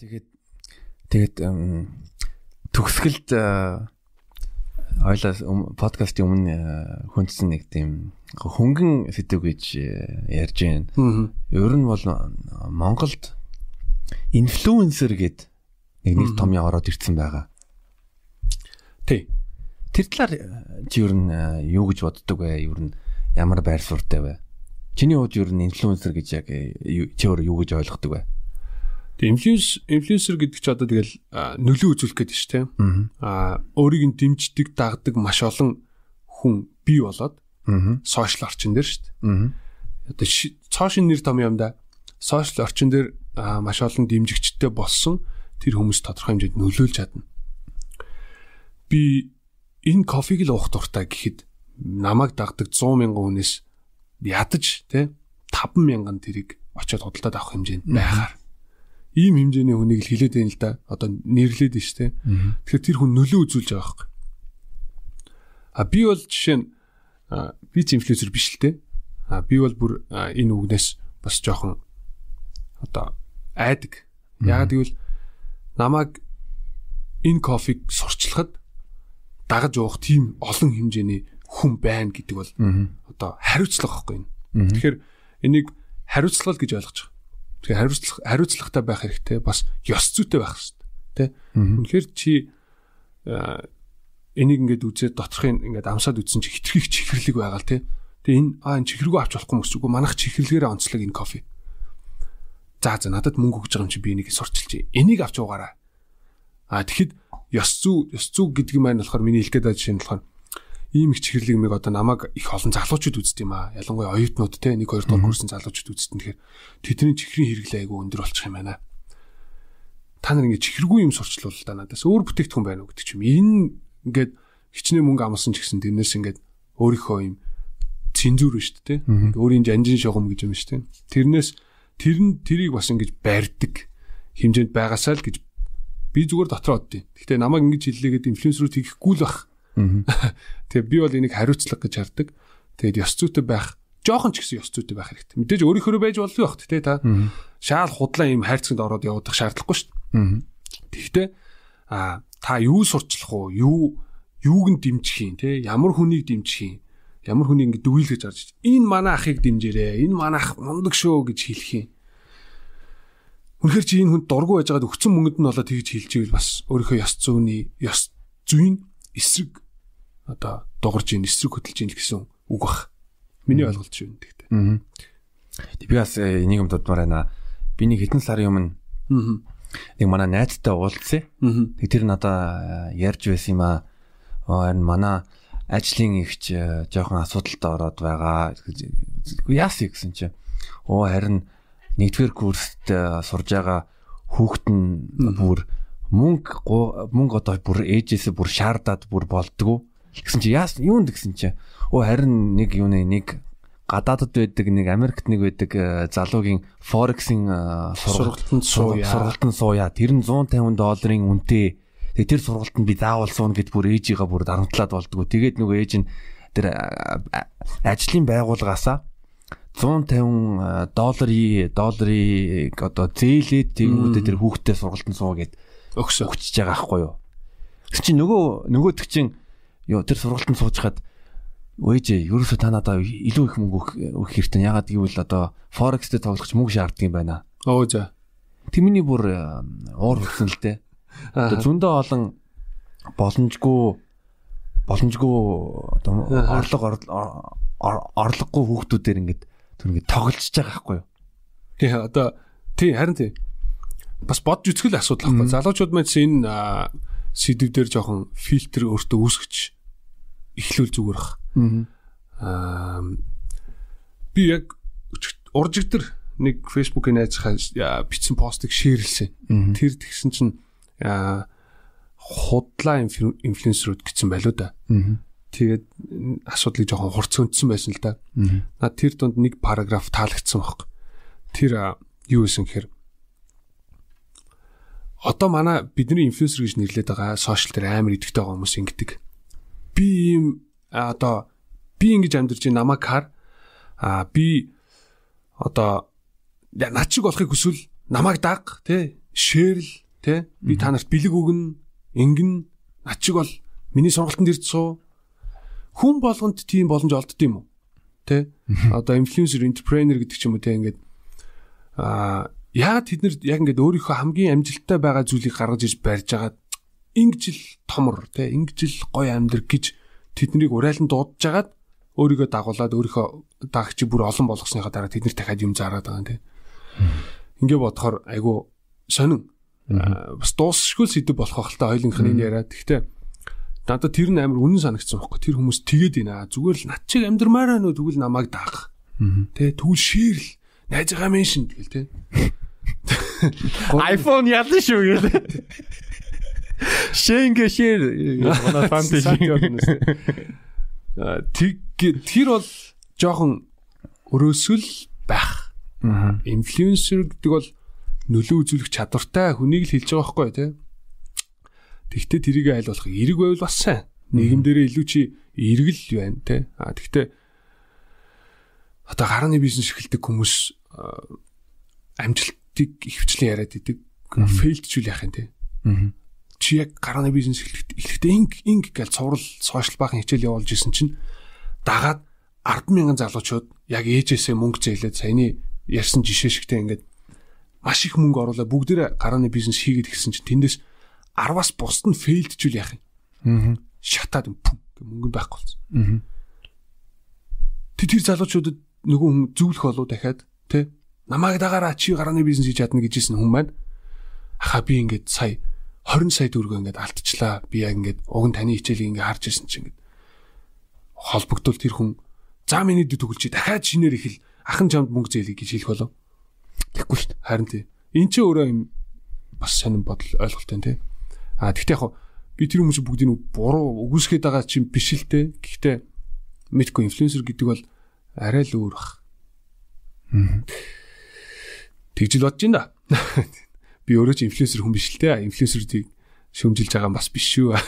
Тэгээд тэгээд төгсгөлд ойлоо подкастын өмнө хүндсэн нэг тийм хөнгөн сэдв гэж ярьж байна. Ер нь бол Монголд инфлюенсер гэд нэг нэг том ороод ирсэн байгаа. Тий. Тэр талаар чи ер нь юу гэж боддог вэ? Ер нь ямар байр суурьтай вэ? Чиний хувьд ер нь инфлюенсер гэж яг чи өөр юу гэж ойлгодог вэ? Тэгээ инфлюенс инфлюенсер гэдэг чи одоо тэгэл нөлөө үзүүлэх гэдэг шүү дээ. Аа өөрийг нь дэмждэг, дагдаг маш олон хүн бий болоод сошиал орчин дээр шүү дээ. Одоо цоошин нэр том юм да. Сошиал орчин дээр маш олон дэмжигчтэй болсон тэр хүмүүс тодорхой хэмжээнд нөлөөлж чадна. Би энэ кофег л уух дуртай гэхэд намайг дагдаг 100 мянган хүнээс ядаж те 5 мянган тэрийг очиод худалдаад авах хэмжээнд байхаар ийм хэмжээний хүнийг л хилээд байна л да. Одоо нэрлээд шүү дээ. Тэгэхээр тэр хүн нөлөө үзүүлж байгаа хэрэг. А би бол жишээ нь би ч инфлюенсер биш л дээ. А би бол бүр энэ үгнээс бас жоохон одоо айдаг. Яагаад гэвэл намайг энэ кофег сурчлахад дагаж уух тийм олон хэмжээний хүн байна гэдэг бол одоо хариуцлага байхгүй юм. Тэгэхээр энийг хариуцлага гэж ойлгож байгаа. Тэгэхээр хариуцлах хариуцлагатай байх хэрэгтэй. Бас ёс зүйтэй байх хэрэгтэй. Тэ? Үнэхээр чи энийг ингээд үзээд доторхын ингээд амсаад үзсэн чи хитрхийг чихэрлэг байгаа л тэ. Тэгээ энэ аа энэ чихрэгөө авч болохгүй мөс үгүй манах чихэрлэгээрээ онцлог энэ кофе. За за надад мөнгө өгч байгаа юм чи би энийг сурчилж. Энийг авч уугаарай. А тэгэхэд ёс зүй ёс зүй гэдэг юм маань болохоор миний хэлэх гээд байгаа жишээ нь болохоор ийм их чихэрлэг мэг одоо намайг их олон залуучууд үздэг юм аа. Ялангуяа оюутнууд те 1 2 дугаар курсын залуучууд үздэг. Тэгэхээр тэдний чихрийн хэрэглээ айгүй өндөр болчих юм байна. Та нар ингэ чихргүй юм сурчлуул да надаас өөр бүтээгдэхүүн байна уу гэдэг чим. Энэ ингээд хичнээн мөнгө амсан ч гэсэн тэрнээс ингээд өөрийнхөө юм цензур шүү дээ те. Өөрийн жанжин шугам гэж юм шүү дээ. Тэрнээс тэр нь тэрийг бас ингэж барьдаг хэмжээнд байгаасаа л гэж би зүгээр дотроо боддیں۔ Гэхдээ намайг ингэж хэллээгээд инфлюенсерүүд хийхгүй л бах Тэгээ би бол энийг хариуцлага гэж хардаг. Тэгээд ёс зүйтэй байх жоохон ч гэсэн ёс зүйтэй байх хэрэгтэй. Мэдээж өөрийнхөө байж болов байх тий та. Шаал худлаа ийм хайрцагт ороод явах шаардлагагүй шүү дээ. Тэгэхдээ а та юу сурчлах уу? Юу юуг нь дэмжих юм тий? Ямар хүнийг дэмжих юм? Ямар хүнийг ингэ дүгийлгэж харж энэ манай ахыг дэмжээрэй. Энэ манай ах мундаг шүү гэж хэлэх юм. Үнэхээр чи энэ хүнд дургу байжгаад өгцөн мөнгөд нь болоод тэгж хэлж ивэл бас өөрийнхөө ёс зүйний ёс зүйн эсрэг одоо дугарж ийн эсрэг хөдөлж ийн гэсэн үг бах. Миний ойлголт шүү нэгтэй. Аа. Би бас э, энийг юм дурдмаар байна. Би нэг хэдэн сарын өмнө нэг манай найзтай уулзсан. Тэг тэр надаа э, ярьж байсан юм аа. Харин манай ажлын ихч э, жоохон асуудалтай ороод байгаа. Яасыг гэсэн чинь. Оо харин нэгдүгээр курст сурж байгаа хүүхэд нь бүр мөнгө мөнгө одоо бүр ээжээсээ бүр шаардаад бүр болдгоо Гэсэн чи яас юунд гэсэн чи оо харин нэг юуны нэг гадаадд байдаг нэг Америкт нэг байдаг э, залуугийн форексийн э, сургалтанд сууя. Сургалтанд сууя. Тэр нь 150 долларын үнэтэй. Тэгээ тэр сургалтанд би заавал суuna гэд бүр ээжигээ бүр дарамтлаад болдгоо. Тэгээд нөгөө ээж нь тэр э, ажлын байгууллагаасаа 150 долларын долларыг одоо зээлээд тэгэнгүүтээ тэр хүүхдэд сургалтанд суу гэд өгсө өгчөж байгаа байхгүй юу. Тэг чи нөгөө нөгөөдөг чинь ёо тэр сургалтанд суужгаад өөжээ ерөөсө та надаа илүү их мөнгө өгөх хэрэгтэй. Ягаад гэвэл одоо Forex дээр тоглохч мөнгө шаарддаг юм байна. Оо за. Тэмний бүр уур хүрсэн л дээ. Одоо зөндөө олон боломжгүй боломжгүй одоо орлого орлогогүй хүүхдүүдээр ингээд түр ингээд тоглож байгаа байхгүй юу? Тий одоо тий харин тий. Бас бодж үзэх л асуудал байхгүй. Залуучууд маань энэ сэдв дээр жоохон фильтр өөртөө үүсгэж эхлүүл зүгээр ах. Аа би яг уржигдэр нэг фэйсбүүкийн найзхаа бичсэн постыг шеэрлсэн. Тэр тэгсэн чинь худлаа инфлюенсерүүд гэсэн байлуу да. Тэгээд асуудлыг жоохон хурц өндсөн байсан л да. Наад тэр донд нэг параграф таалагдсан баг. Тэр юу гэсэн гэхээр одоо манай бидний инфлюенсер гэж нэрлээд байгаа сошиал дээр амар идэвхтэй байгаа хүмүүс ингэдэг би ийм одоо би ингэж амьдарч намайг хар а би одоо над шиг болохыг хүсвэл намайг даг тий шээрл те би та нарт бэлэг өгнө, ингэн над чиг бол миний сургалтанд ирж суу. Хүн болгонд тийм боломж олдд юм уу? Тэ? Одоо инфлюенсер, энтерпренер гэдэг ч юм уу те ингээд аа яагаад тэд нэр яг ингээд өөрийнхөө хамгийн амжилттай байгаа зүйлийг гаргаж ирж барьж агаад ингэж л томор те ингэж л гоё амьдрах гэж тэднийг урайлан дуудаж агаад өөрийгөө дагуулад өөрийнхөө дагчийг бүр олон болгосныхаа дараа тэд нар дахиад юм заарад байгаа юм те. Ингээ бодохоор айгу сонин бас дуусшгүй сэдв болох байх л та хоёулынх нь яриа. Гэхдээ надад тэр нь амар үнэн санагдсан байхгүй. Тэр хүмүүс тэгээд байна. Зүгээр л над чиг амьдрмаараа нөө тэгвэл намайг даах. Тэ тэгвэл ширл найзгаа меншин тэгэл тэ. iPhone ялна шүү гээл. Шэнгэ шэр манай фантези. Тэг тэр бол жоохон өрөөсөл байх. Инфлюенсер гэдэг бол нөлөө үзүүлэх чадвартай хүнийг л хэлж байгаа байхгүй тий. Тэгвэл тэрийг айлуулах эрэг байвал бас сайн. Нийгэм дээрээ илүү чи эргэл байна тий. А тэгвэл одоо гарааны бизнес эхэлдэг хүмүүс амжилтыг ихвчлэн яриад идэг. Фейлдчүүл яах юм тий. Чи яг гарааны бизнес эхлэхдээ инг инг гэж цуврал сошиал баахан хичээл явуулж исэн чинь дагаад 100000 залуучууд яг ээжээсээ мөнгө зээлээд саяны ярьсан жишээ шигтэй ингээд маш их мөнгө оруулаад бүгдээрээ гарааны бизнес хийгээд гисэн чинь тэндээс 10-аас бусд нь фейлдчүүл яах юм. Аа. Шатаад пүм гэ мөнгө байхгүй болсон. Аа. Тэ тэр залуучуудад нөгөө хүн зөвлөх болов дахиад тэ намайг дагаараа чи гарааны бизнес хийж чадна гэжсэн хүн маань аха би ингээд сая 20 сая төгрөгөө ингээд алдчихлаа. Би яг ингээд уг нь таны хичээлийг ингээд харж ирсэн чинь ингээд холбогдвол тэр хүн за миний дэ төгөлч дахиад шинээр ихэл ахын чамд мөнгө зээлээ гэж хэлэх болов. Тэгэхгүй шүү дээ. Харин тий. Энд чи өөрөө юм бас сонирн бодол ойлголттой тий. А тэгтээ яг би тэр хүмүүс бүгдийг буруу үгүйсгээд байгаа чинь биш л те. Гэхдээ мэдгүй инфлюенсер гэдэг бол арай л өөр бах. Тэгжил бодож ин да. Би өөрөө ч инфлюенсер хүн биш л те. Инфлюенсерүүдийг шөмжилж байгаа юм бас биш шүү.